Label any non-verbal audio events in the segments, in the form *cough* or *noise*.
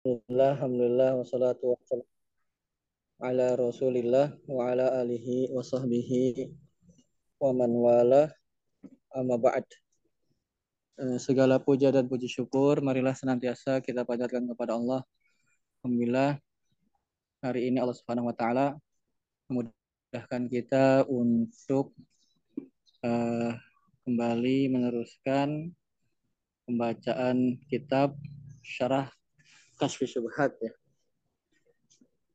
Alhamdulillah, Alhamdulillah, wassalatu wassalam ala rasulillah wa ala alihi wa sahbihi wa man wala amma ba'd. Eh, segala puja dan puji syukur marilah senantiasa kita panjatkan kepada Allah. Alhamdulillah hari ini Allah Subhanahu wa taala memudahkan kita untuk uh, kembali meneruskan pembacaan kitab syarah kasfi syubhat ya.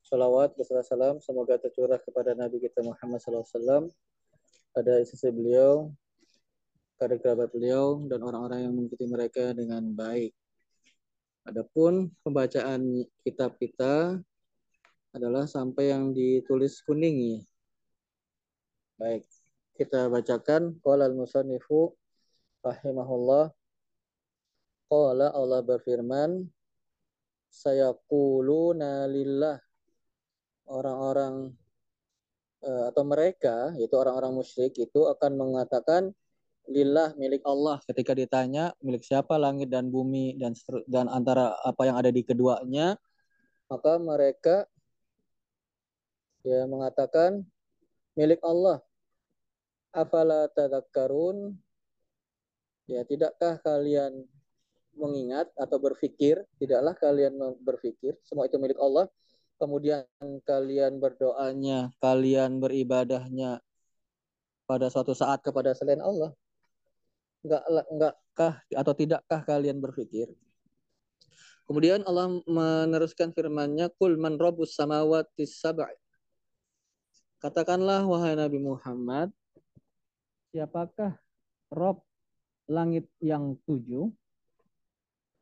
Salawat salam semoga tercurah kepada Nabi kita Muhammad SAW pada istri beliau, pada kerabat beliau dan orang-orang yang mengikuti mereka dengan baik. Adapun pembacaan kitab kita adalah sampai yang ditulis kuning ya. Baik, kita bacakan qala al-musannifu rahimahullah qala Allah berfirman sayaquluna lillah. Orang-orang uh, atau mereka yaitu orang-orang musyrik itu akan mengatakan lillah milik Allah. Ketika ditanya milik siapa langit dan bumi dan dan antara apa yang ada di keduanya? Maka mereka ya mengatakan milik Allah. Afala tadakkarun ya tidakkah kalian mengingat atau berpikir, tidaklah kalian berpikir, semua itu milik Allah. Kemudian kalian berdoanya, kalian beribadahnya pada suatu saat kepada selain Allah. Enggak enggakah atau tidakkah kalian berpikir? Kemudian Allah meneruskan firman-Nya, "Qul man rabbus samawati sab'i." Katakanlah wahai Nabi Muhammad, siapakah Rob langit yang tujuh?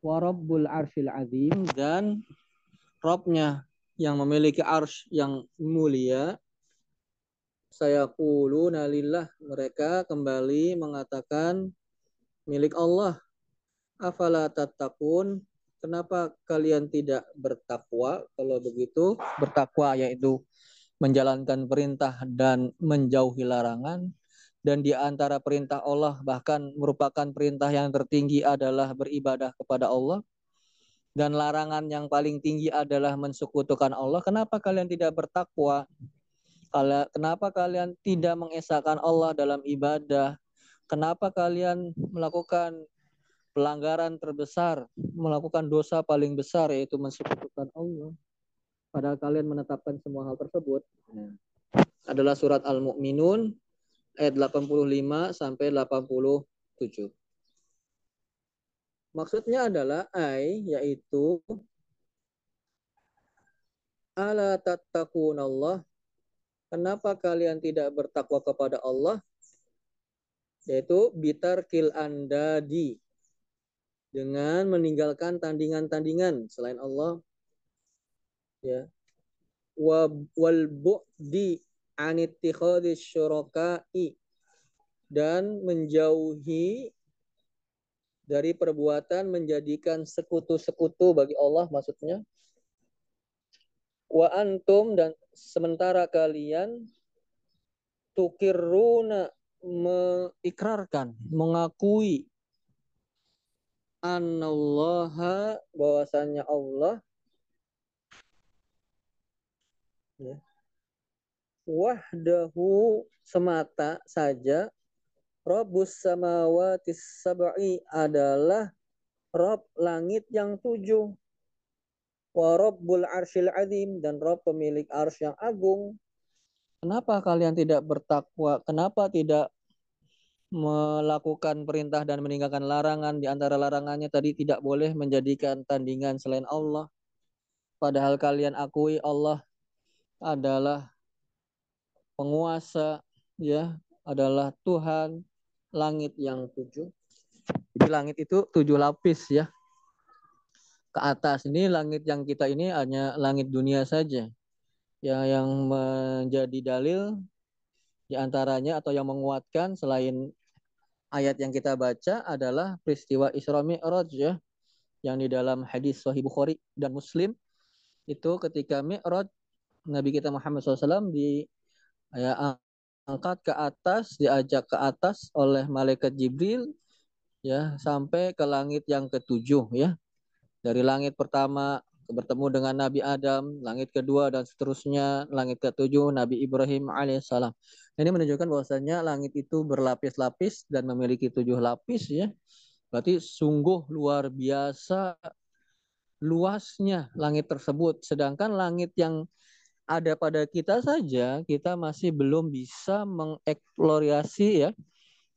Warabbul arshil azim dan Robnya yang memiliki arsh yang mulia. Saya kuluna lillah mereka kembali mengatakan milik Allah afala tattaqun? Kenapa kalian tidak bertakwa? Kalau begitu bertakwa yaitu menjalankan perintah dan menjauhi larangan dan di antara perintah Allah bahkan merupakan perintah yang tertinggi adalah beribadah kepada Allah dan larangan yang paling tinggi adalah mensekutukan Allah. Kenapa kalian tidak bertakwa? Kenapa kalian tidak mengesahkan Allah dalam ibadah? Kenapa kalian melakukan pelanggaran terbesar, melakukan dosa paling besar yaitu mensekutukan Allah? Padahal kalian menetapkan semua hal tersebut. Adalah surat Al-Mu'minun ayat 85 sampai 87. Maksudnya adalah ai yaitu ala Allah. Kenapa kalian tidak bertakwa kepada Allah? Yaitu bitar kil andadi dengan meninggalkan tandingan-tandingan selain Allah ya wal bu'di anittikhadis syuraka'i dan menjauhi dari perbuatan menjadikan sekutu-sekutu bagi Allah maksudnya. Wa antum dan sementara kalian tukiruna mengikrarkan mengakui anallaha bahwasanya Allah ya, wahdahu semata saja Rabbus samawati sab'i adalah Rob langit yang tujuh. Wa Rabbul arsyil azim dan Rob pemilik arsy yang agung. Kenapa kalian tidak bertakwa? Kenapa tidak melakukan perintah dan meninggalkan larangan? Di antara larangannya tadi tidak boleh menjadikan tandingan selain Allah. Padahal kalian akui Allah adalah penguasa ya adalah Tuhan langit yang tujuh. Jadi langit itu tujuh lapis ya. Ke atas ini langit yang kita ini hanya langit dunia saja. Ya, yang menjadi dalil di antaranya atau yang menguatkan selain ayat yang kita baca adalah peristiwa Isra Mi'raj ya. Yang di dalam hadis Sahih Bukhari dan Muslim itu ketika Mi'raj Nabi kita Muhammad SAW di ya, angkat ke atas, diajak ke atas oleh malaikat Jibril ya sampai ke langit yang ketujuh ya. Dari langit pertama bertemu dengan Nabi Adam, langit kedua dan seterusnya, langit ketujuh Nabi Ibrahim alaihissalam. Ini menunjukkan bahwasanya langit itu berlapis-lapis dan memiliki tujuh lapis ya. Berarti sungguh luar biasa luasnya langit tersebut. Sedangkan langit yang ada pada kita saja, kita masih belum bisa mengeksplorasi ya,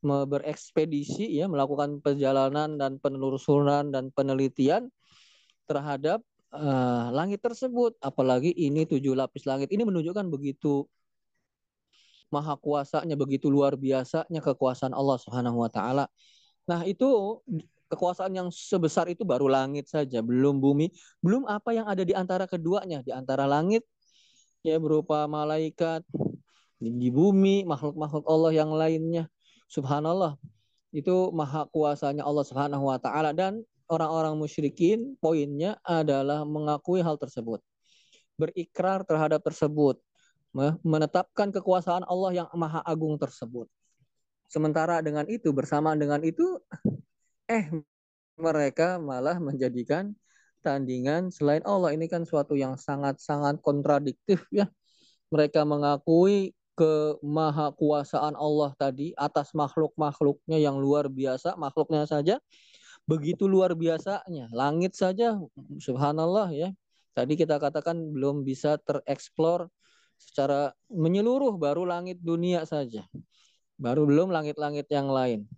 berekspedisi ya, melakukan perjalanan dan penelusuran dan penelitian terhadap uh, langit tersebut. Apalagi ini tujuh lapis langit ini menunjukkan begitu maha kuasanya, begitu luar biasanya kekuasaan Allah Subhanahu wa taala. Nah, itu kekuasaan yang sebesar itu baru langit saja, belum bumi, belum apa yang ada di antara keduanya, di antara langit ya berupa malaikat, di bumi, makhluk-makhluk Allah yang lainnya. Subhanallah. Itu maha kuasanya Allah Subhanahu wa taala dan orang-orang musyrikin poinnya adalah mengakui hal tersebut. Berikrar terhadap tersebut, menetapkan kekuasaan Allah yang maha agung tersebut. Sementara dengan itu bersamaan dengan itu eh mereka malah menjadikan tandingan selain Allah. Ini kan suatu yang sangat-sangat kontradiktif ya. Mereka mengakui kemahakuasaan Allah tadi atas makhluk-makhluknya yang luar biasa, makhluknya saja begitu luar biasanya. Langit saja subhanallah ya. Tadi kita katakan belum bisa tereksplor secara menyeluruh baru langit dunia saja. Baru belum langit-langit yang lain.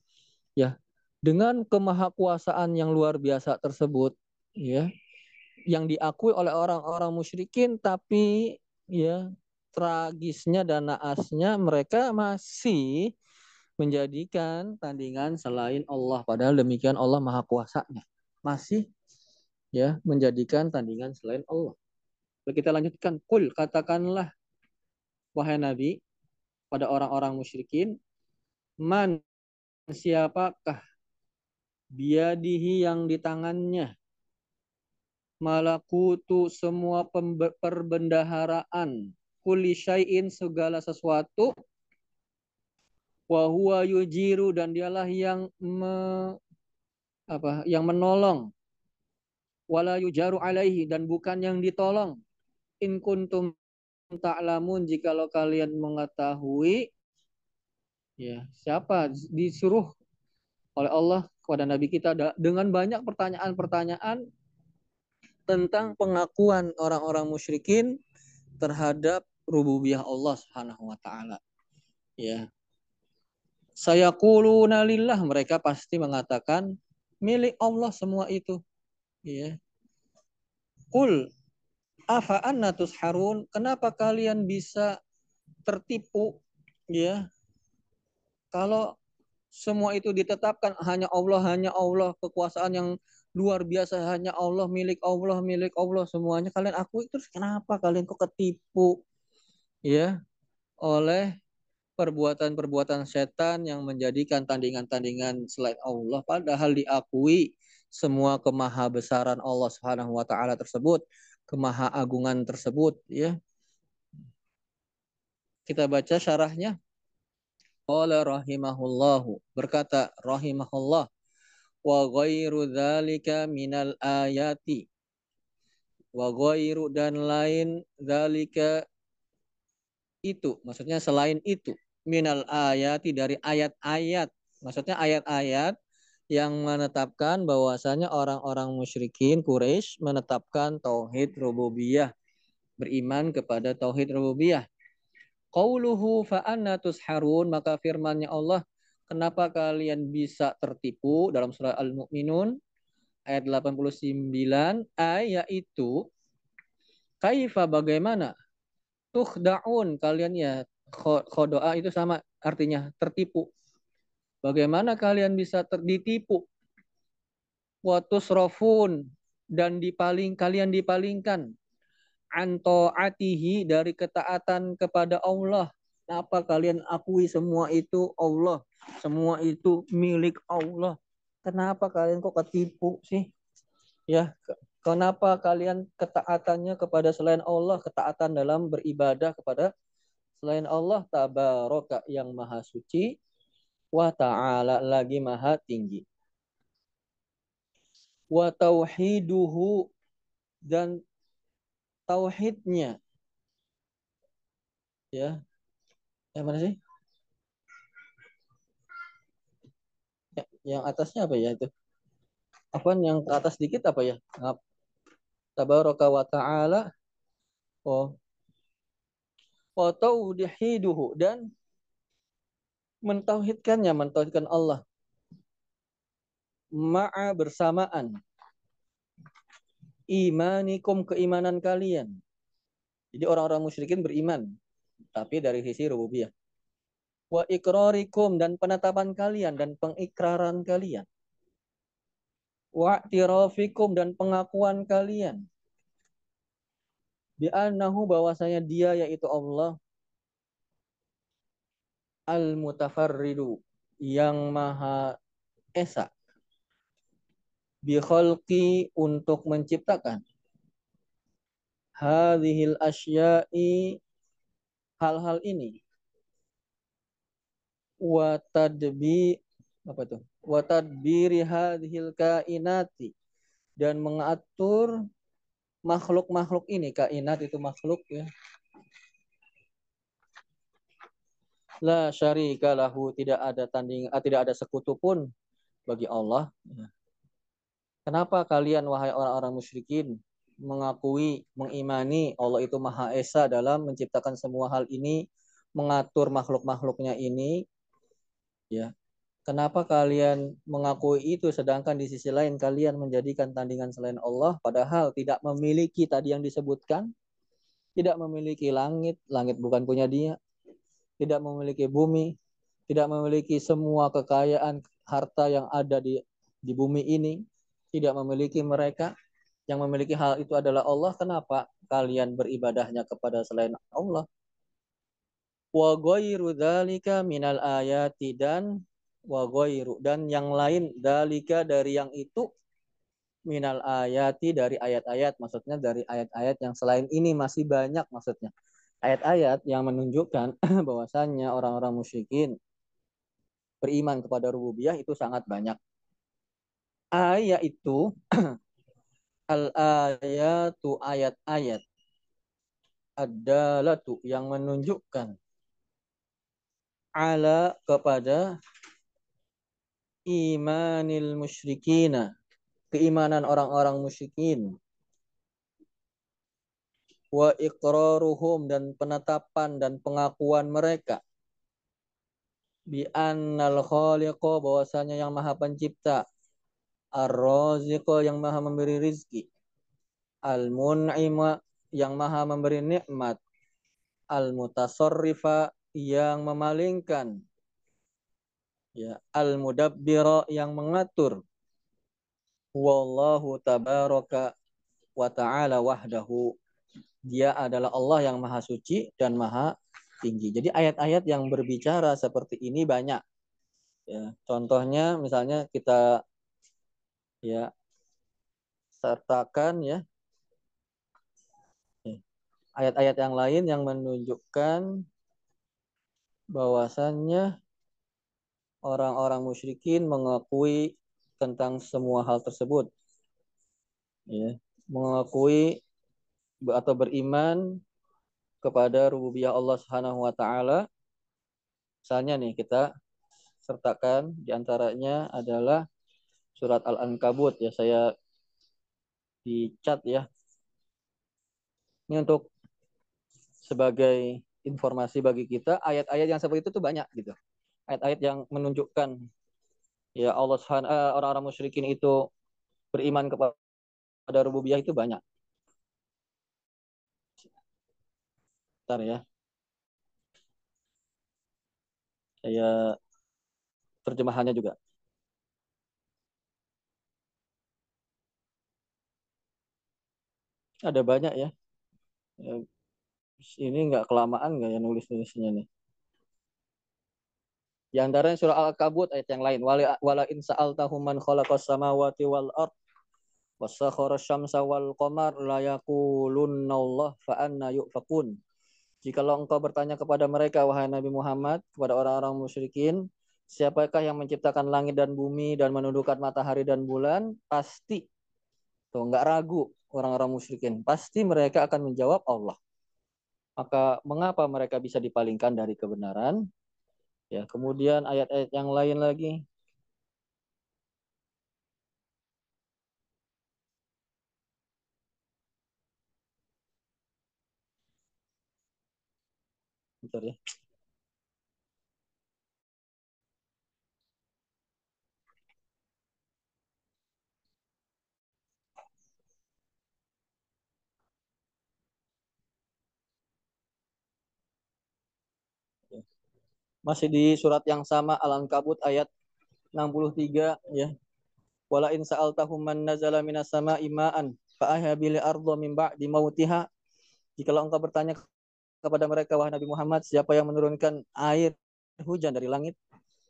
Ya. Dengan kemahakuasaan yang luar biasa tersebut ya. Yang diakui oleh orang-orang musyrikin tapi ya tragisnya dan naasnya mereka masih menjadikan tandingan selain Allah. Padahal demikian Allah maha kuasanya. Masih ya menjadikan tandingan selain Allah. Kita lanjutkan. Kul katakanlah wahai nabi pada orang-orang musyrikin man siapakah biadihi yang di tangannya malakutu semua perbendaharaan. Kulli syai'in segala sesuatu. Wa huwa yujiru dan dialah yang me, apa yang menolong. Wala yujaru alaihi dan bukan yang ditolong. In kuntum ta'lamun jikalau kalian mengetahui ya siapa disuruh oleh Allah kepada nabi kita? Dengan banyak pertanyaan-pertanyaan tentang pengakuan orang-orang musyrikin terhadap rububiyah Allah Subhanahu wa taala. Ya. Saya kuluna lillah mereka pasti mengatakan milik Allah semua itu. Ya. Kul afa anna harun kenapa kalian bisa tertipu ya kalau semua itu ditetapkan hanya Allah hanya Allah kekuasaan yang luar biasa hanya Allah milik Allah milik Allah semuanya kalian akui terus kenapa kalian kok ketipu ya oleh perbuatan-perbuatan setan yang menjadikan tandingan-tandingan selain Allah padahal diakui semua kemahabesaran Allah Subhanahu wa taala tersebut, kemahaagungan tersebut ya. Kita baca syarahnya. Qala rahimahullahu berkata rahimahullah wa ghairu dzalika minal ayati. Wa ghairu dan lain dzalika itu maksudnya selain itu minal ayati dari ayat-ayat. Maksudnya ayat-ayat yang menetapkan bahwasanya orang-orang musyrikin Quraisy menetapkan tauhid rububiyah beriman kepada tauhid rububiyah. Qauluhu fa anna tusharun maka firmannya Allah kenapa kalian bisa tertipu dalam surah Al-Mu'minun ayat 89 ayat itu kaifa bagaimana tuh kalian ya khodoa itu sama artinya tertipu. Bagaimana kalian bisa terditipu? Watus rofun dan dipaling kalian dipalingkan anto atihi dari ketaatan kepada Allah. Apa kalian akui semua itu Allah, semua itu milik Allah. Kenapa kalian kok ketipu sih? Ya, Kenapa kalian ketaatannya kepada selain Allah, ketaatan dalam beribadah kepada selain Allah tabaraka yang maha suci wa ta'ala lagi maha tinggi. Wa tauhiduhu dan tauhidnya. Ya. Yang mana sih? Ya, yang atasnya apa ya itu? Apaan yang ke atas dikit apa ya? Tabaraka wa ta'ala. Oh. Wa tauhiduhu dan mentauhidkannya, mentauhidkan Allah. Ma'a bersamaan. Imanikum keimanan kalian. Jadi orang-orang musyrikin beriman. Tapi dari sisi rububiyah. Wa ikrarikum dan penetapan kalian dan pengikraran kalian. Wa tirafikum dan pengakuan kalian. Bi'annahu bahwasanya dia yaitu Allah al-mutafarridu yang maha esa bikhalqi untuk menciptakan hadhil asya'i hal-hal ini. Wa tadbi apa tuh wa tadbiri hadhil kainati. Dan mengatur makhluk-makhluk ini. Kainat itu makhluk ya. La syarika lahu. Tidak ada tanding uh, tidak ada sekutu pun bagi Allah. Kenapa kalian wahai orang-orang musyrikin mengakui, mengimani Allah itu Maha Esa dalam menciptakan semua hal ini, mengatur makhluk-makhluknya ini? Ya. Kenapa kalian mengakui itu sedangkan di sisi lain kalian menjadikan tandingan selain Allah padahal tidak memiliki tadi yang disebutkan? Tidak memiliki langit, langit bukan punya dia, tidak memiliki bumi, tidak memiliki semua kekayaan harta yang ada di di bumi ini, tidak memiliki mereka. Yang memiliki hal itu adalah Allah. Kenapa kalian beribadahnya kepada selain Allah? Wa ghairu dzalika minal ayati dan wa ghairu dan yang lain dalika dari yang itu minal ayati dari ayat-ayat maksudnya dari ayat-ayat yang selain ini masih banyak maksudnya ayat-ayat yang menunjukkan *clears throat* bahwasannya orang-orang musyrikin beriman kepada rububiyah itu sangat banyak. Ayat itu *clears throat* al ayatu ayat-ayat adalah tuh yang menunjukkan ala kepada imanil musyrikina keimanan orang-orang musyrikin. Wa iqraruhum dan penetapan dan pengakuan mereka. Bi annal khaliqa bahwasanya yang maha pencipta ar-raziqa yang maha memberi rizki. Al-mun'ima yang maha memberi nikmat. Al-mutasarrifa yang memalingkan. Ya al-mudabbira yang mengatur. Wallahu tabaraka wa ta'ala wahdahu. Dia adalah Allah yang maha suci dan maha tinggi. Jadi ayat-ayat yang berbicara seperti ini banyak. Ya, contohnya misalnya kita ya sertakan ya ayat-ayat yang lain yang menunjukkan bahwasannya orang-orang musyrikin mengakui tentang semua hal tersebut. Ya, mengakui atau beriman kepada rububiyah Allah Subhanahu wa taala. Misalnya nih kita sertakan di antaranya adalah surat Al-Ankabut ya saya dicat ya. Ini untuk sebagai informasi bagi kita ayat-ayat yang seperti itu tuh banyak gitu. Ayat-ayat yang menunjukkan ya Allah eh, orang-orang musyrikin itu beriman kepada rububiyah itu banyak. Bentar ya. Saya terjemahannya juga. Ada banyak ya. ya ini nggak kelamaan nggak ya nulis-nulisnya nih. Di antaranya surah Al-Kabut ayat yang lain. Wala, wala in sa'altahum man khalaqas samawati wal ard wasakhara syamsa wal qamar la yaqulunna Allah fa yufakun. Jikalau engkau bertanya kepada mereka, wahai Nabi Muhammad, kepada orang-orang musyrikin, siapakah yang menciptakan langit dan bumi dan menundukkan matahari dan bulan? Pasti, tuh nggak ragu, orang-orang musyrikin? Pasti mereka akan menjawab Allah. Maka mengapa mereka bisa dipalingkan dari kebenaran? Ya, kemudian ayat-ayat yang lain lagi Bentar ya. Masih di surat yang sama Al-Ankabut ayat 63 ya. Wala in sa'altahum man nazala minas sama'i ma'an fa ahya bil arda min ba'di mautiha. Jikalau engkau bertanya kepada mereka wahai Nabi Muhammad siapa yang menurunkan air hujan dari langit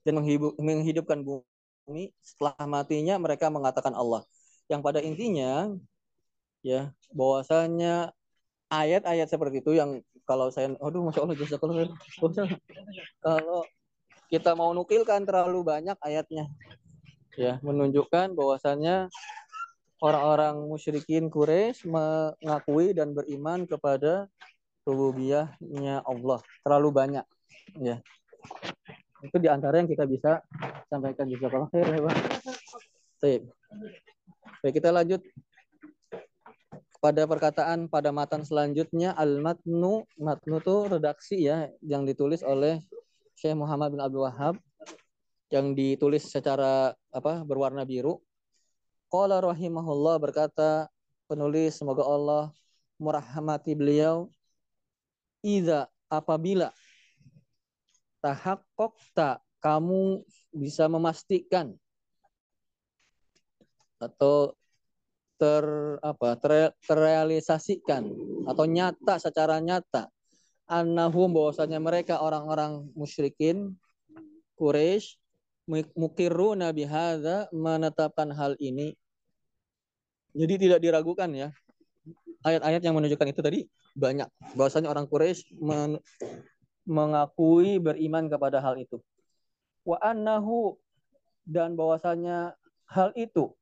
dan menghidupkan bumi setelah matinya mereka mengatakan Allah. Yang pada intinya ya bahwasanya ayat-ayat seperti itu yang kalau saya aduh masya Allah jasa *laughs* kalau kita mau nukilkan terlalu banyak ayatnya. Ya menunjukkan bahwasannya orang-orang musyrikin Quraisy mengakui dan beriman kepada rububiyahnya Allah. Terlalu banyak ya. Itu di antara yang kita bisa sampaikan. Juga kalau ya Baik, kita lanjut pada perkataan pada matan selanjutnya al-matnu matnu itu redaksi ya yang ditulis oleh Syekh Muhammad bin Abdul Wahab yang ditulis secara apa berwarna biru. Qala rahimahullah berkata penulis semoga Allah merahmati beliau Iza apabila tahakkokta kamu bisa memastikan atau ter apa ter, terrealisasikan atau nyata secara nyata annahum bahwasanya mereka orang-orang musyrikin Quraisy mukiruna bihadza menetapkan hal ini. Jadi tidak diragukan ya ayat-ayat yang menunjukkan itu tadi banyak. Bahwasanya orang Quraisy men mengakui beriman kepada hal itu. Wa annahu dan bahwasanya hal itu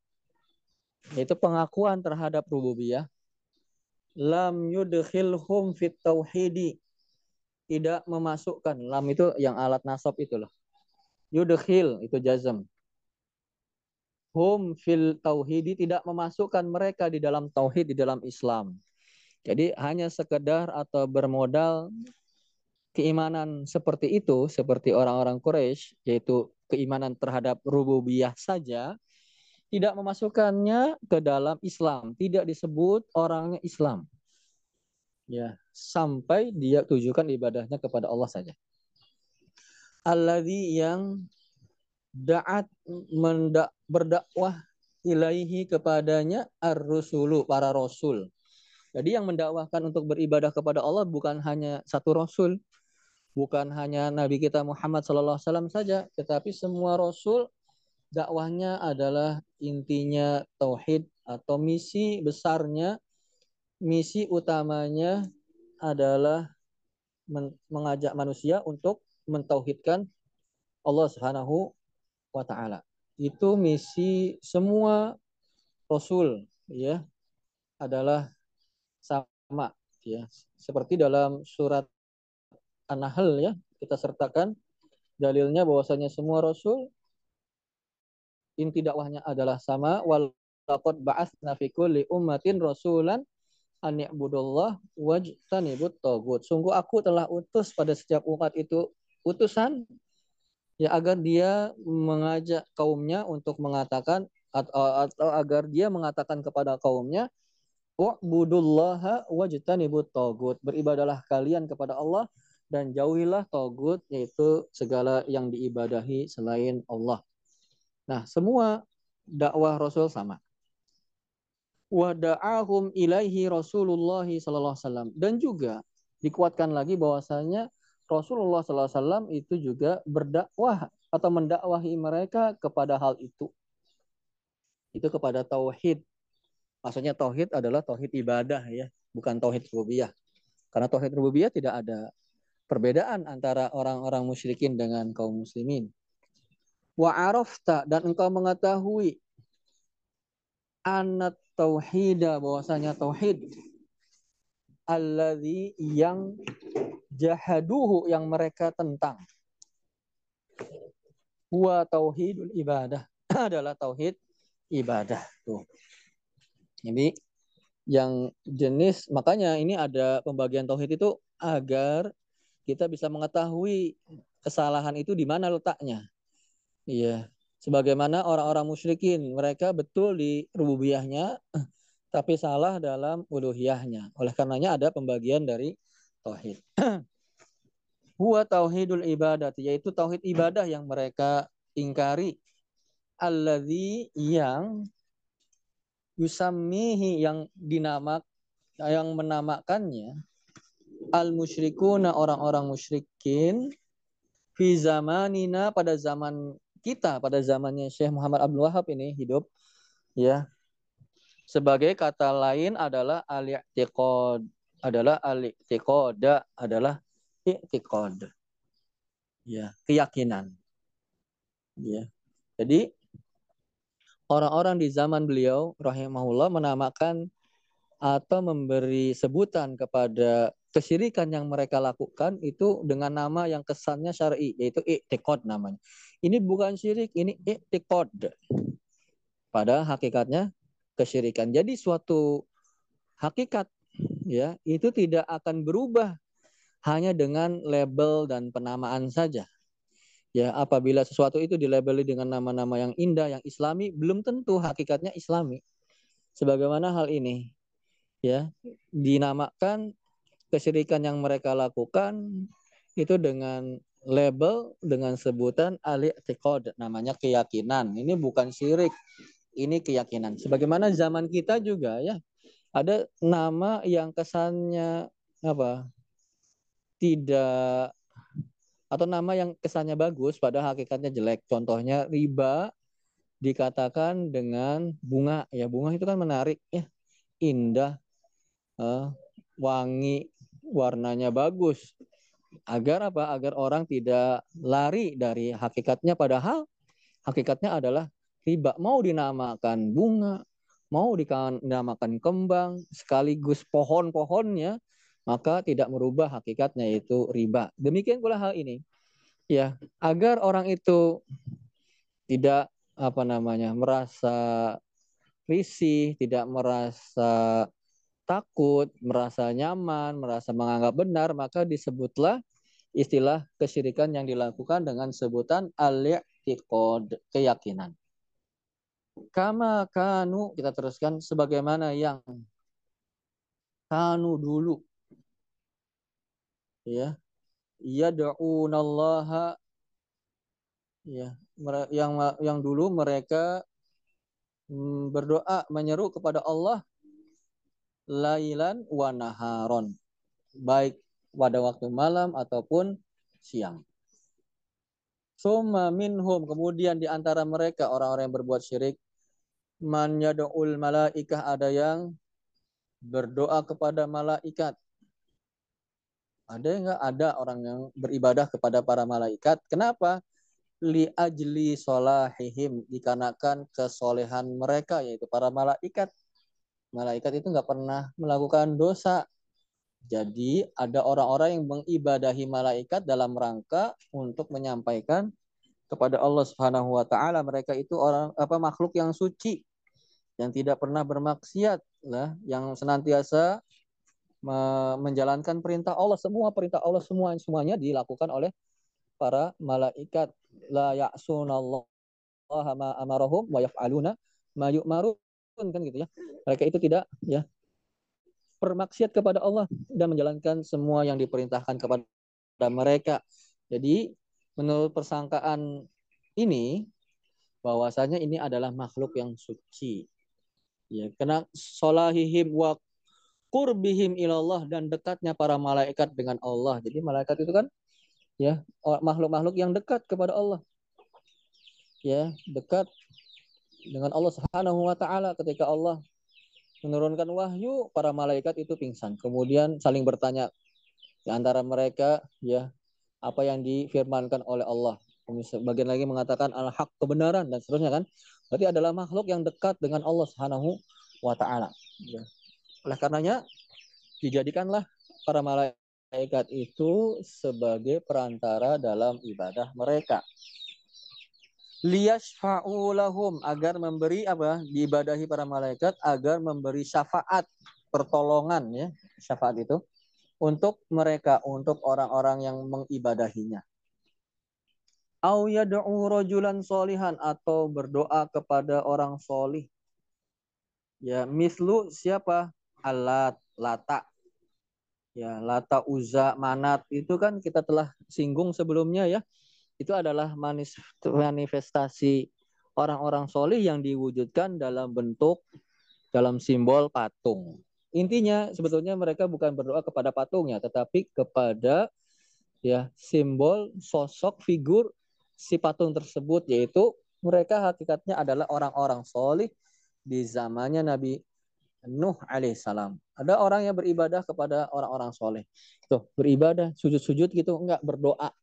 yaitu pengakuan terhadap rububiyah lam yudkhilhum fit tauhidi tidak memasukkan. Lam itu yang alat nasab itu loh yudkhil itu jazam hum fil tauhidi tidak memasukkan mereka di dalam tauhid di dalam Islam. Jadi hanya sekedar atau bermodal keimanan seperti itu seperti orang-orang Quraisy yaitu keimanan terhadap rububiyah saja tidak memasukkannya ke dalam Islam, tidak disebut orangnya Islam. Ya, sampai dia tujukan ibadahnya kepada Allah saja. Alladzi yang da'at mendak berdakwah ilaihi kepadanya ar-rusulu para rasul. Jadi yang mendakwahkan untuk beribadah kepada Allah bukan hanya satu rasul, bukan hanya Nabi kita Muhammad sallallahu alaihi wasallam saja, tetapi semua rasul dakwahnya adalah intinya tauhid atau misi besarnya misi utamanya adalah mengajak manusia untuk mentauhidkan Allah Subhanahu wa taala. Itu misi semua rasul ya adalah sama ya. Seperti dalam surat An-Nahl ya, kita sertakan dalilnya bahwasanya semua rasul inti dakwahnya adalah sama wal laqad ba'atsna fi kulli ummatin rasulan an ya'budullah wajtanibut tagut. Sungguh aku telah utus pada setiap umat itu utusan ya agar dia mengajak kaumnya untuk mengatakan atau, atau agar dia mengatakan kepada kaumnya wa'budullaha wajtanibut tagut. Beribadalah kalian kepada Allah dan jauhilah tagut yaitu segala yang diibadahi selain Allah. Nah, semua dakwah Rasul sama. Wada'ahum ilaihi Rasulullah sallallahu alaihi wasallam dan juga dikuatkan lagi bahwasanya Rasulullah sallallahu alaihi wasallam itu juga berdakwah atau mendakwahi mereka kepada hal itu. Itu kepada tauhid. Maksudnya tauhid adalah tauhid ibadah ya, bukan tauhid rububiyah. Karena tauhid rububiyah tidak ada perbedaan antara orang-orang musyrikin dengan kaum muslimin wa arafta dan engkau mengetahui anat tauhida bahwasanya tauhid alladzi yang jahaduhu yang mereka tentang huwa tauhidul ibadah *clears throat* adalah tauhid ibadah tuh. Ini yang jenis makanya ini ada pembagian tauhid itu agar kita bisa mengetahui kesalahan itu di mana letaknya. Iya. Sebagaimana orang-orang musyrikin, mereka betul di rububiyahnya *clears throat* tapi salah dalam uluhiyahnya. Oleh karenanya ada pembagian dari tauhid. *clears throat* Huwa tauhidul ibadah, yaitu tauhid ibadah yang mereka ingkari. Alladzi yang yusammihi yang dinamak yang menamakannya al musyrikuna orang-orang musyrikin fi zamanina pada zaman kita pada zamannya Syekh Muhammad Abdul Wahab ini hidup ya sebagai kata lain adalah al-i'tiqad, adalah al-i'tiqad, adalah i'tiqad. Ya, keyakinan. Ya. Jadi orang-orang di zaman beliau rahimahullah menamakan atau memberi sebutan kepada kesyirikan yang mereka lakukan itu dengan nama yang kesannya syar'i yaitu i'tiqad namanya. Ini bukan syirik, ini i'tiqad. Pada hakikatnya kesyirikan. Jadi suatu hakikat ya itu tidak akan berubah hanya dengan label dan penamaan saja. Ya, apabila sesuatu itu dilabeli dengan nama-nama yang indah, yang islami, belum tentu hakikatnya islami. Sebagaimana hal ini ya dinamakan kesyirikan yang mereka lakukan itu dengan label dengan sebutan ali namanya keyakinan. Ini bukan syirik, ini keyakinan. Sebagaimana zaman kita juga ya ada nama yang kesannya apa? Tidak atau nama yang kesannya bagus pada hakikatnya jelek. Contohnya riba dikatakan dengan bunga ya bunga itu kan menarik ya indah uh, wangi warnanya bagus. Agar apa? Agar orang tidak lari dari hakikatnya. Padahal hakikatnya adalah riba. Mau dinamakan bunga mau dinamakan kembang sekaligus pohon-pohonnya maka tidak merubah hakikatnya itu riba. Demikian pula hal ini. Ya agar orang itu tidak apa namanya merasa risih tidak merasa takut merasa nyaman merasa menganggap benar maka disebutlah istilah kesyirikan yang dilakukan dengan sebutan al-i'tiqad keyakinan Kama kanu kita teruskan sebagaimana yang kanu dulu. Ya. Yad'unallaha ya yang yang dulu mereka mm, berdoa menyeru kepada Allah lailan wa naharon baik pada waktu malam ataupun siang. Suma minhum kemudian di antara mereka orang-orang yang berbuat syirik man yad'ul malaikah ada yang berdoa kepada malaikat. Ada enggak ada orang yang beribadah kepada para malaikat? Kenapa? Li ajli solahihim dikarenakan kesolehan mereka yaitu para malaikat. Malaikat itu enggak pernah melakukan dosa. Jadi ada orang-orang yang mengibadahi malaikat dalam rangka untuk menyampaikan kepada Allah Subhanahu wa taala mereka itu orang apa makhluk yang suci yang tidak pernah bermaksiat lah yang senantiasa menjalankan perintah Allah. Semua perintah Allah semua semuanya dilakukan oleh para malaikat. La ya'sunallaha ma amarahum wa yaf'aluna ma yu'marun kan gitu ya mereka itu tidak ya bermaksiat kepada Allah dan menjalankan semua yang diperintahkan kepada mereka jadi menurut persangkaan ini bahwasanya ini adalah makhluk yang suci. Ya, karena solahihim wa qurbihim ilallah dan dekatnya para malaikat dengan Allah. Jadi malaikat itu kan ya makhluk-makhluk yang dekat kepada Allah. Ya, dekat dengan Allah Subhanahu wa taala ketika Allah menurunkan wahyu para malaikat itu pingsan. Kemudian saling bertanya di antara mereka ya apa yang difirmankan oleh Allah. Bagian lagi mengatakan al-haq kebenaran dan seterusnya kan. Berarti adalah makhluk yang dekat dengan Allah Subhanahu wa taala. Ya. Oleh karenanya dijadikanlah para malaikat itu sebagai perantara dalam ibadah mereka. Liyashfa'u lahum agar memberi apa? diibadahi para malaikat agar memberi syafaat, pertolongan ya, syafaat itu untuk mereka, untuk orang-orang yang mengibadahinya. Au yad'u rajulan solihan atau berdoa kepada orang solih. Ya, mislu siapa? Alat, lata. Ya, lata uza manat itu kan kita telah singgung sebelumnya ya. Itu adalah manifestasi orang-orang solih yang diwujudkan dalam bentuk dalam simbol patung. Intinya sebetulnya mereka bukan berdoa kepada patungnya, tetapi kepada ya simbol sosok figur si patung tersebut yaitu mereka hakikatnya adalah orang-orang solih di zamannya Nabi Nuh alaihissalam. Ada orang yang beribadah kepada orang-orang soleh. Tuh, beribadah, sujud-sujud gitu, enggak berdoa.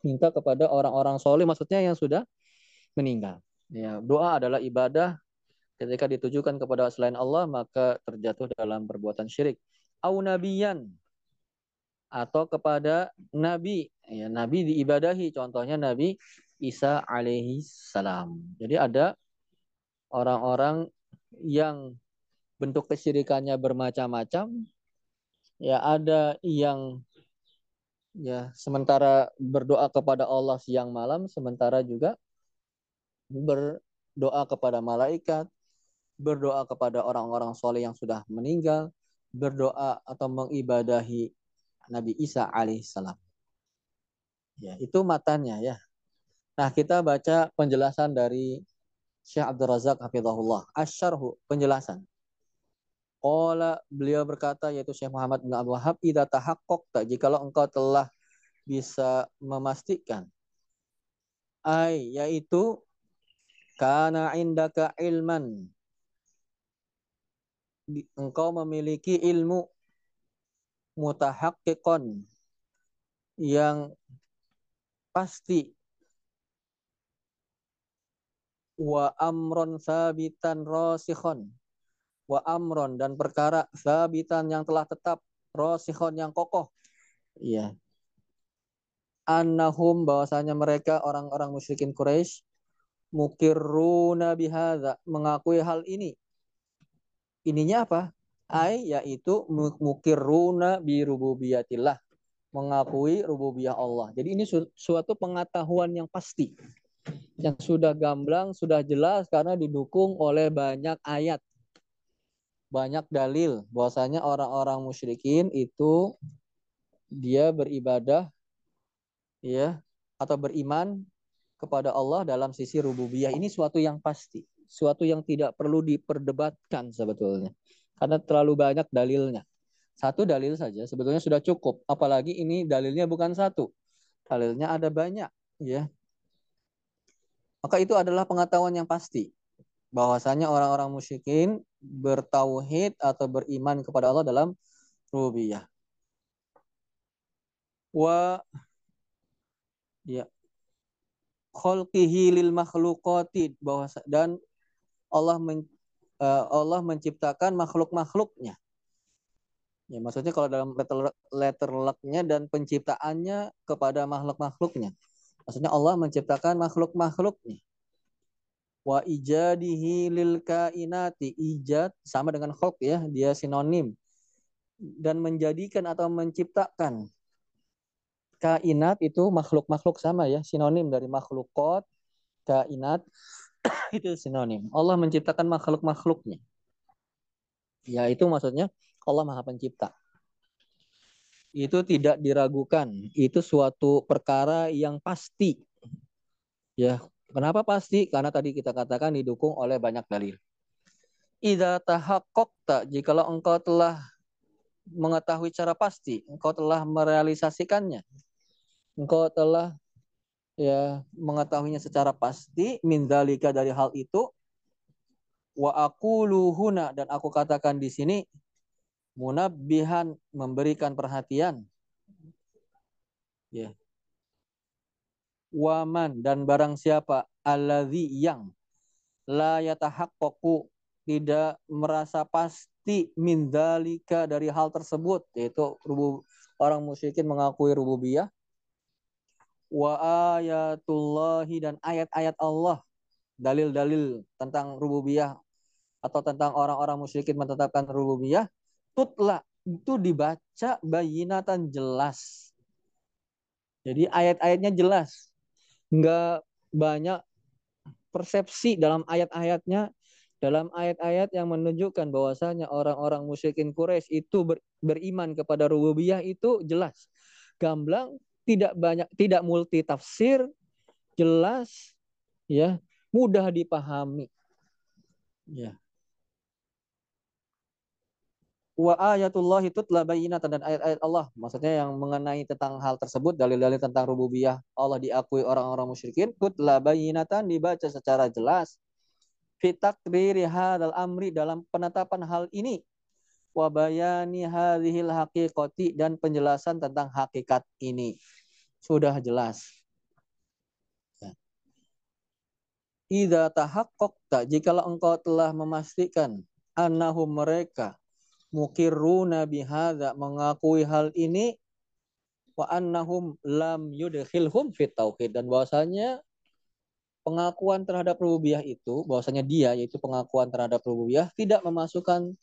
Minta kepada orang-orang soleh, maksudnya yang sudah meninggal. Ya, doa adalah ibadah ketika ditujukan kepada selain Allah maka terjatuh dalam perbuatan syirik. Au nabiyan atau kepada nabi. Ya, nabi diibadahi contohnya Nabi Isa alaihi salam. Jadi ada orang-orang yang bentuk kesyirikannya bermacam-macam. Ya, ada yang ya sementara berdoa kepada Allah siang malam, sementara juga berdoa kepada malaikat, berdoa kepada orang-orang soleh yang sudah meninggal, berdoa atau mengibadahi Nabi Isa alaihissalam. Ya, itu matanya ya. Nah, kita baca penjelasan dari Syekh Abdul Razak Hafizahullah. Asyarhu, penjelasan. Qala beliau berkata yaitu Syekh Muhammad bin Abdul Wahab, "Idza tahaqqaqta jikalau engkau telah bisa memastikan. Ai yaitu kana indaka ilman. Engkau memiliki ilmu mutahakikon yang pasti. Wa amron sabitan rosikhon wa amron dan perkara sabitan yang telah tetap rosikhon yang kokoh iya annahum bahwasanya mereka orang-orang musyrikin Quraisy mukirruna bihadza mengakui hal ini ininya apa? Ai yaitu mukiruna bi rububiyatillah, mengakui rububiyah Allah. Jadi ini suatu pengetahuan yang pasti. Yang sudah gamblang, sudah jelas karena didukung oleh banyak ayat. Banyak dalil bahwasanya orang-orang musyrikin itu dia beribadah ya atau beriman kepada Allah dalam sisi rububiyah ini suatu yang pasti suatu yang tidak perlu diperdebatkan sebetulnya. Karena terlalu banyak dalilnya. Satu dalil saja sebetulnya sudah cukup. Apalagi ini dalilnya bukan satu. Dalilnya ada banyak. ya. Maka itu adalah pengetahuan yang pasti. Bahwasanya orang-orang musyrikin bertauhid atau beriman kepada Allah dalam rububiyah. Wa ya khalqihi lil makhluqati bahwa dan Allah men, uh, Allah menciptakan makhluk-makhluknya. Ya, maksudnya kalau dalam letter, letter lucknya dan penciptaannya kepada makhluk-makhluknya. Maksudnya Allah menciptakan makhluk-makhluknya. Wa ijadihi lil kainati. Ijad sama dengan khalq ya, dia sinonim. Dan menjadikan atau menciptakan kainat itu makhluk-makhluk sama ya, sinonim dari makhlukot, kainat, *coughs* itu sinonim. Allah menciptakan makhluk-makhluknya. Ya itu maksudnya Allah Maha Pencipta. Itu tidak diragukan. Itu suatu perkara yang pasti. Ya, kenapa pasti? Karena tadi kita katakan didukung oleh banyak dalil. Idza tahaqqaqta jikalau engkau telah mengetahui cara pasti, engkau telah merealisasikannya. Engkau telah ya mengetahuinya secara pasti mindalika dari hal itu wa aku luhuna dan aku katakan di sini munabbihan memberikan perhatian ya waman dan barang siapa? Alladzi yang la yatahaqqaqu tidak merasa pasti mindalika dari hal tersebut yaitu rubu, orang musyrikin mengakui rububiyah. Wa ayatullahi dan ayat-ayat Allah. Dalil-dalil tentang rububiyah atau tentang orang-orang musyrikin menetapkan rububiyah tutla itu dibaca bayinatan jelas. Jadi ayat-ayatnya jelas nggak banyak persepsi dalam ayat-ayatnya dalam ayat-ayat yang menunjukkan bahwasanya orang-orang musyrikin Quraisy itu ber, beriman kepada rububiyah itu jelas. Gamblang tidak banyak tidak multi tafsir, jelas ya, mudah dipahami. Ya. Wa ayatullah itu telah bayinatan dan ayat-ayat Allah. Maksudnya yang mengenai tentang hal tersebut, dalil-dalil tentang rububiyah Allah diakui orang-orang musyrikin, tutla bayinatan dibaca secara jelas fitakdiri hadal amri dalam penetapan hal ini wa bayani hadhil haqiqati dan penjelasan tentang hakikat ini sudah jelas ya. Idza tahaqqaqta jikalau engkau telah memastikan annahum mereka mukirruna bihadza mengakui hal ini wa annahum lam yudkhilhum fit tauhid. Dan bahwasanya pengakuan terhadap rububiyah itu bahwasanya dia yaitu pengakuan terhadap rububiyah tidak memasukkan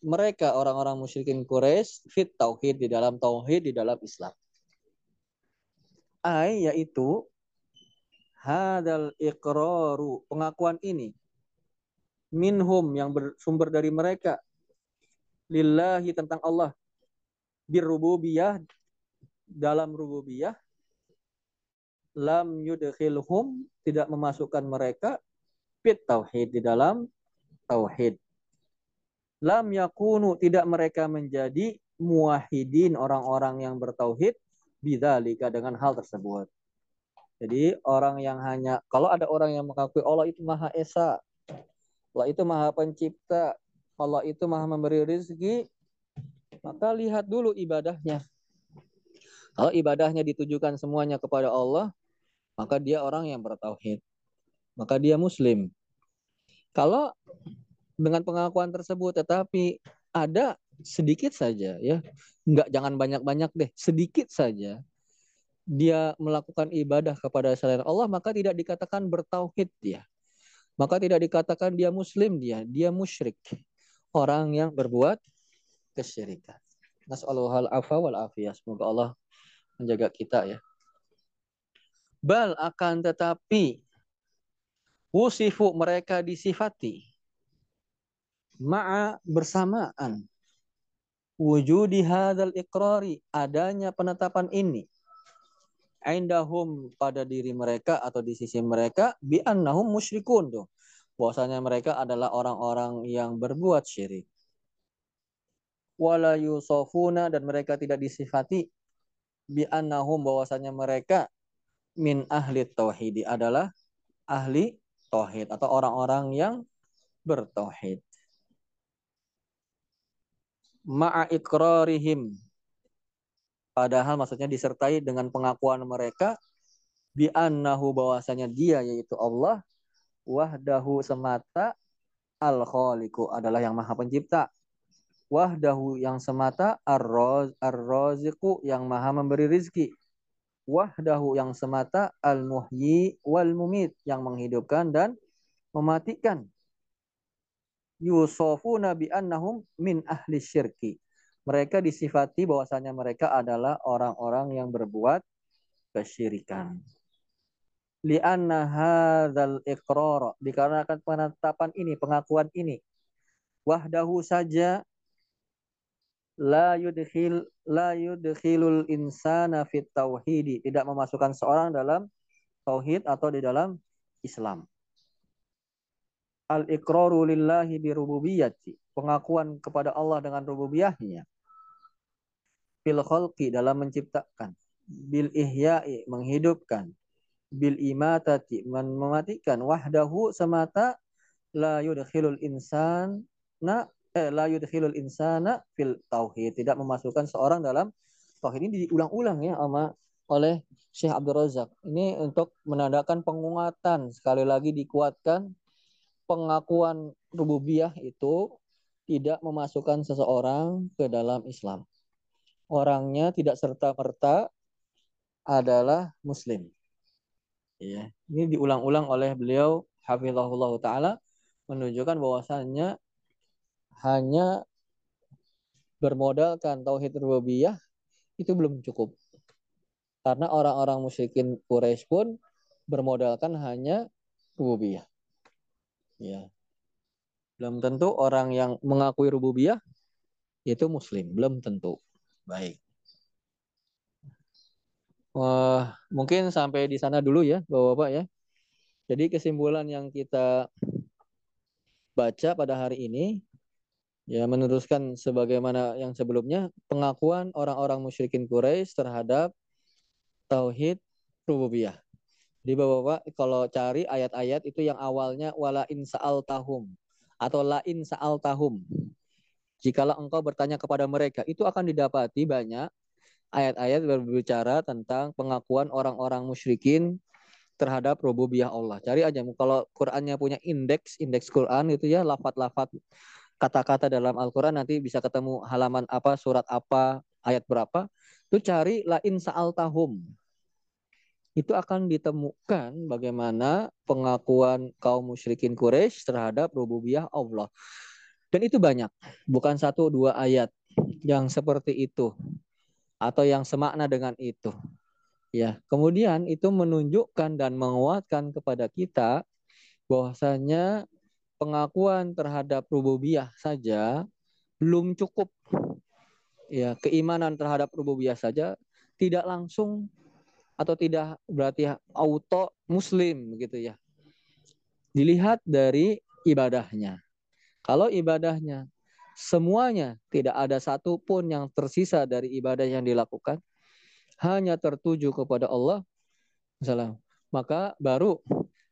mereka orang-orang musyrikin Quraisy fit tauhid di dalam tauhid di dalam Islam. Ai yaitu hadal iqraru pengakuan ini. Minhum yang bersumber dari mereka lillahi tentang Allah birrububiyah dalam rububiyah lam yudkhilhum tidak memasukkan mereka fit tauhid di dalam tauhid. Lam yakunu tidak mereka menjadi muwahidin orang-orang yang bertauhid bidzalika dengan hal tersebut. Jadi orang yang hanya kalau ada orang yang mengakui Allah itu Maha Esa, Allah itu Maha Pencipta, Allah itu Maha memberi rezeki, maka lihat dulu ibadahnya. Kalau ibadahnya ditujukan semuanya kepada Allah, maka dia orang yang bertauhid. Maka dia muslim. Kalau dengan pengakuan tersebut tetapi ada sedikit saja ya, enggak jangan banyak-banyak deh, sedikit saja dia melakukan ibadah kepada selain Allah maka tidak dikatakan bertauhid dia. Maka tidak dikatakan dia muslim dia, dia musyrik. Orang yang berbuat kesyirikan. Nas'aluhal afa wal afiyah. Semoga Allah menjaga kita ya. Bal akan tetapi wusifu mereka disifati ma'a bersamaan wujudi hadal ikrari adanya penetapan ini indahum pada diri mereka atau di sisi mereka bi annahum musyrikun tuh bahwasanya mereka adalah orang-orang yang berbuat syirik wala yusofuna dan mereka tidak disifati bi annahum bahwasanya mereka min ahli tauhid adalah ahli tauhid atau orang-orang yang bertauhid. Ma'a ikrarihim. Padahal maksudnya disertai dengan pengakuan mereka bi annahu bahwasanya dia yaitu Allah wahdahu semata al khaliqu adalah yang maha pencipta wahdahu yang semata ar-raziqu yang maha memberi rizki wahdahu yang semata al-muhyi wal mumit yang menghidupkan dan mematikan. Yusofuna bi annahum min ahli syirki. Mereka disifati bahwasanya mereka adalah orang-orang yang berbuat kesyirikan. Lianna hadzal iqrar dikarenakan penetapan ini, pengakuan ini. Wahdahu saja la yudkhil la yudkhilul insana fit tauhid tidak memasukkan seorang dalam tauhid atau di dalam Islam. Al iqraru lillahi bi rububiyyati, pengakuan kepada Allah dengan rububiyahnya. Fil khalqi dalam menciptakan, bil ihya'i menghidupkan, bil imatati mematikan, wahdahu semata la yudkhilul insana eh, la yudkhilul insana fil tauhid, tidak memasukkan seorang dalam tauhid ini diulang-ulang ya sama oleh Syekh Abdul Razak. Ini untuk menandakan penguatan sekali lagi dikuatkan pengakuan rububiyah itu tidak memasukkan seseorang ke dalam Islam. Orangnya tidak serta-merta adalah muslim. Ya, ini diulang-ulang oleh beliau hafizahullah taala menunjukkan bahwasannya hanya bermodalkan tauhid rububiyah itu belum cukup. Karena orang-orang musyrikin Quraisy pun bermodalkan hanya rububiyah. Ya. Belum tentu orang yang mengakui rububiyah itu muslim, belum tentu. Baik. Wah, mungkin sampai di sana dulu ya, Bapak-bapak ya. Jadi kesimpulan yang kita baca pada hari ini ya meneruskan sebagaimana yang sebelumnya pengakuan orang-orang musyrikin Quraisy terhadap tauhid rububiyah. Di bapak-bapak kalau cari ayat-ayat itu yang awalnya wala in sa'al tahum atau la in sa'al tahum. Jikalau engkau bertanya kepada mereka, itu akan didapati banyak ayat-ayat berbicara tentang pengakuan orang-orang musyrikin terhadap rububiyah Allah. Cari aja kalau Qur'annya punya indeks, indeks Quran itu ya lafat-lafat kata-kata dalam Al-Quran nanti bisa ketemu halaman apa, surat apa, ayat berapa. Itu cari lain sa'al tahum. Itu akan ditemukan bagaimana pengakuan kaum musyrikin Quraisy terhadap rububiyah Allah. Dan itu banyak, bukan satu dua ayat yang seperti itu atau yang semakna dengan itu. Ya, kemudian itu menunjukkan dan menguatkan kepada kita bahwasanya pengakuan terhadap rububiyah saja belum cukup. Ya, keimanan terhadap rububiyah saja tidak langsung atau tidak berarti auto muslim gitu ya. Dilihat dari ibadahnya. Kalau ibadahnya semuanya tidak ada satu pun yang tersisa dari ibadah yang dilakukan hanya tertuju kepada Allah misalnya maka baru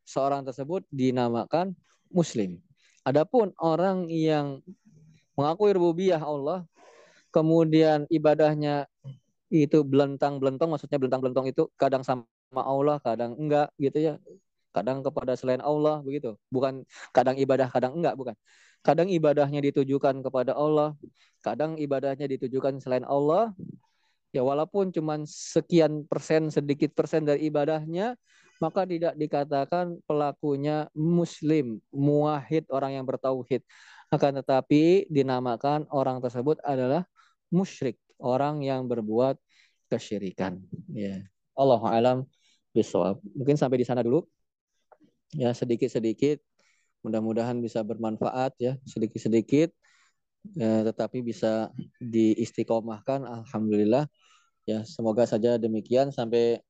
seorang tersebut dinamakan muslim. Adapun orang yang mengakui rububiyah Allah kemudian ibadahnya itu belentang-belentong maksudnya belentang-belentong itu kadang sama Allah, kadang enggak gitu ya. Kadang kepada selain Allah begitu. Bukan kadang ibadah, kadang enggak, bukan. Kadang ibadahnya ditujukan kepada Allah, kadang ibadahnya ditujukan selain Allah. Ya walaupun cuma sekian persen, sedikit persen dari ibadahnya, maka tidak dikatakan pelakunya muslim, muahid orang yang bertauhid. Akan tetapi dinamakan orang tersebut adalah musyrik, orang yang berbuat kesyirikan. Ya. Allah alam bisawab. Mungkin sampai di sana dulu. Ya, sedikit-sedikit mudah-mudahan bisa bermanfaat ya, sedikit-sedikit ya, tetapi bisa diistiqomahkan alhamdulillah. Ya, semoga saja demikian sampai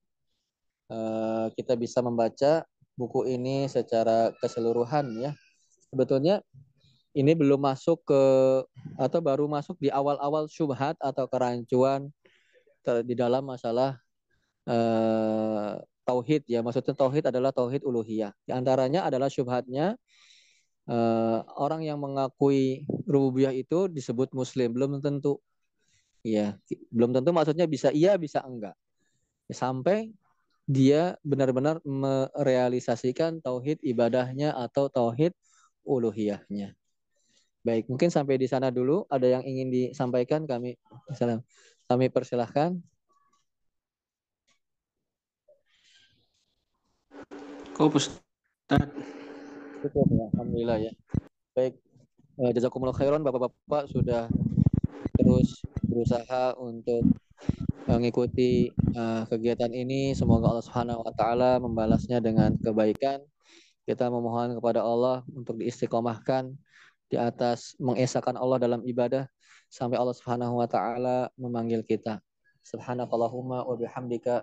Eh, kita bisa membaca buku ini secara keseluruhan ya. Sebetulnya ini belum masuk ke atau baru masuk di awal-awal syubhat atau kerancuan di dalam masalah uh, tauhid ya. Maksudnya tauhid adalah tauhid uluhiyah. Di antaranya adalah syubhatnya uh, orang yang mengakui rububiyah itu disebut muslim belum tentu. Ya, belum tentu maksudnya bisa iya bisa enggak. Sampai dia benar-benar merealisasikan tauhid ibadahnya atau tauhid uluhiyahnya. Baik, mungkin sampai di sana dulu. Ada yang ingin disampaikan kami salam. Kami persilahkan. Kau Ustaz. Cukup ya, Alhamdulillah ya. Baik, eh, jazakumullah khairan Bapak-bapak sudah terus berusaha untuk mengikuti uh, kegiatan ini. Semoga Allah Subhanahu wa taala membalasnya dengan kebaikan. Kita memohon kepada Allah untuk diistiqomahkan di atas mengesahkan Allah dalam ibadah sampai Allah Subhanahu wa taala memanggil kita. Subhanakallahumma wa bihamdika